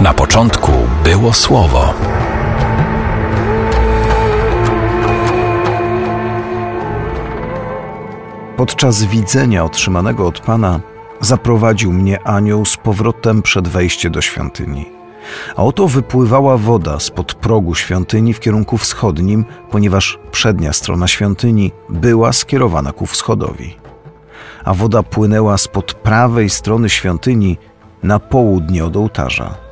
Na początku było słowo. Podczas widzenia otrzymanego od Pana zaprowadził mnie anioł z powrotem przed wejście do świątyni. A oto wypływała woda spod progu świątyni w kierunku wschodnim, ponieważ przednia strona świątyni była skierowana ku wschodowi. A woda płynęła spod prawej strony świątyni na południe od ołtarza.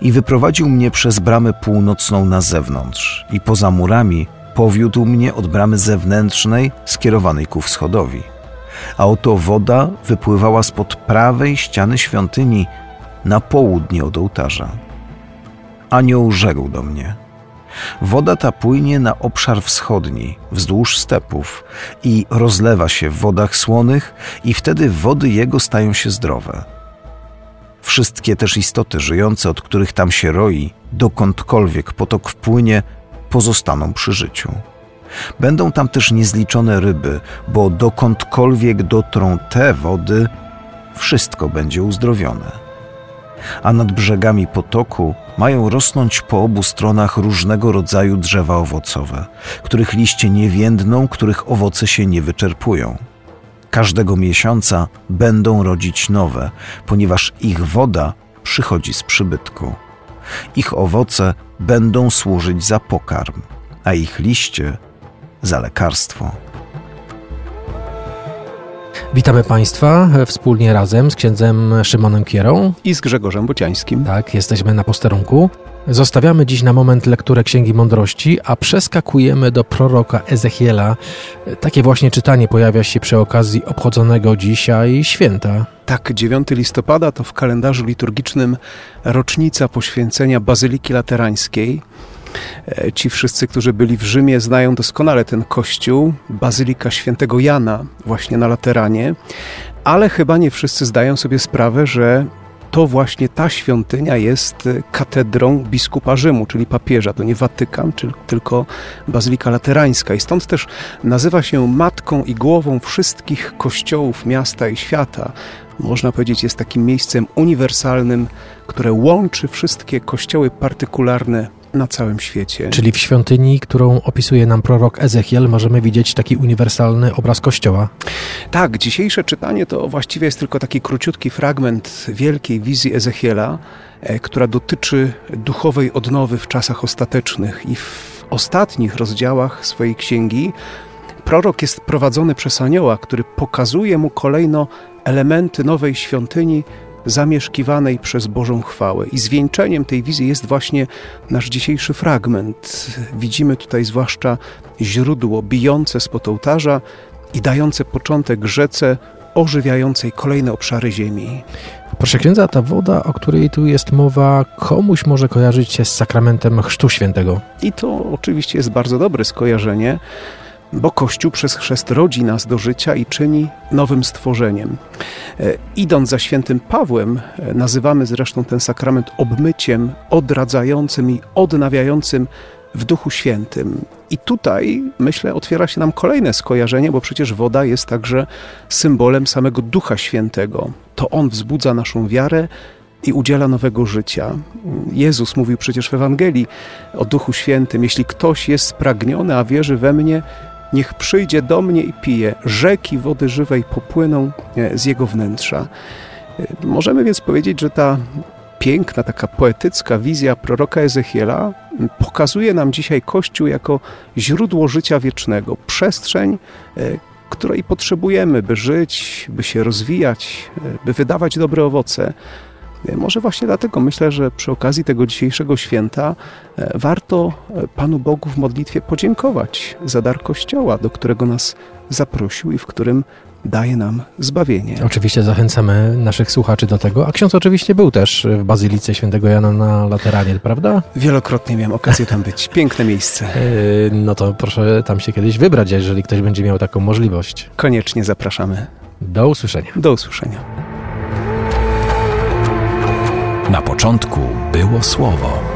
I wyprowadził mnie przez bramę północną na zewnątrz, i poza murami powiódł mnie od bramy zewnętrznej skierowanej ku wschodowi. A oto woda wypływała spod prawej ściany świątyni na południe od ołtarza. Anioł rzekł do mnie: Woda ta płynie na obszar wschodni, wzdłuż stepów, i rozlewa się w wodach słonych, i wtedy wody jego stają się zdrowe. Wszystkie też istoty żyjące, od których tam się roi, dokądkolwiek potok wpłynie, pozostaną przy życiu. Będą tam też niezliczone ryby, bo dokądkolwiek dotrą te wody, wszystko będzie uzdrowione. A nad brzegami potoku mają rosnąć po obu stronach różnego rodzaju drzewa owocowe, których liście nie więdną, których owoce się nie wyczerpują. Każdego miesiąca będą rodzić nowe, ponieważ ich woda przychodzi z przybytku. Ich owoce będą służyć za pokarm, a ich liście za lekarstwo. Witamy Państwa wspólnie razem z księdzem Szymonem Kierą. I z Grzegorzem Bociańskim. Tak, jesteśmy na posterunku. Zostawiamy dziś na moment lekturę Księgi Mądrości, a przeskakujemy do proroka Ezechiela. Takie właśnie czytanie pojawia się przy okazji obchodzonego dzisiaj święta. Tak, 9 listopada to w kalendarzu liturgicznym rocznica poświęcenia Bazyliki Laterańskiej. E, ci wszyscy, którzy byli w Rzymie, znają doskonale ten kościół, Bazylika Świętego Jana, właśnie na Lateranie, ale chyba nie wszyscy zdają sobie sprawę, że to właśnie ta świątynia jest katedrą biskupa Rzymu, czyli papieża. To nie Watykan, tylko Bazylika Laterańska. I stąd też nazywa się matką i głową wszystkich kościołów miasta i świata. Można powiedzieć, jest takim miejscem uniwersalnym, które łączy wszystkie kościoły partykularne na całym świecie. Czyli w świątyni, którą opisuje nam prorok Ezechiel, możemy widzieć taki uniwersalny obraz Kościoła. Tak, dzisiejsze czytanie to właściwie jest tylko taki króciutki fragment wielkiej wizji Ezechiela, e, która dotyczy duchowej odnowy w czasach ostatecznych i w ostatnich rozdziałach swojej księgi prorok jest prowadzony przez anioła, który pokazuje mu kolejno elementy nowej świątyni, zamieszkiwanej przez Bożą chwałę. I zwieńczeniem tej wizji jest właśnie nasz dzisiejszy fragment. Widzimy tutaj zwłaszcza źródło bijące spod ołtarza i dające początek rzece ożywiającej kolejne obszary ziemi. Proszę księdza, ta woda, o której tu jest mowa, komuś może kojarzyć się z sakramentem Chrztu Świętego. I to oczywiście jest bardzo dobre skojarzenie bo Kościół przez chrzest rodzi nas do życia i czyni nowym stworzeniem. E, idąc za świętym Pawłem, e, nazywamy zresztą ten sakrament obmyciem, odradzającym i odnawiającym w Duchu Świętym. I tutaj, myślę, otwiera się nam kolejne skojarzenie, bo przecież woda jest także symbolem samego Ducha Świętego. To On wzbudza naszą wiarę i udziela nowego życia. Jezus mówił przecież w Ewangelii o Duchu Świętym: Jeśli ktoś jest spragniony, a wierzy we mnie, Niech przyjdzie do mnie i pije. Rzeki wody żywej popłyną e, z jego wnętrza. E, możemy więc powiedzieć, że ta piękna, taka poetycka wizja proroka Ezechiela pokazuje nam dzisiaj Kościół jako źródło życia wiecznego, przestrzeń, e, której potrzebujemy, by żyć, by się rozwijać, by wydawać dobre owoce. Może właśnie dlatego myślę, że przy okazji tego dzisiejszego święta e, warto e, Panu Bogu w modlitwie podziękować za dar Kościoła, do którego nas zaprosił i w którym daje nam zbawienie. Oczywiście zachęcamy naszych słuchaczy do tego, a ksiądz oczywiście był też w Bazylice Świętego Jana na Lateranie, prawda? Wielokrotnie miałem okazję tam być. Piękne miejsce. E, no to proszę tam się kiedyś wybrać, jeżeli ktoś będzie miał taką możliwość. Koniecznie zapraszamy. Do usłyszenia. Do usłyszenia. Na początku było słowo.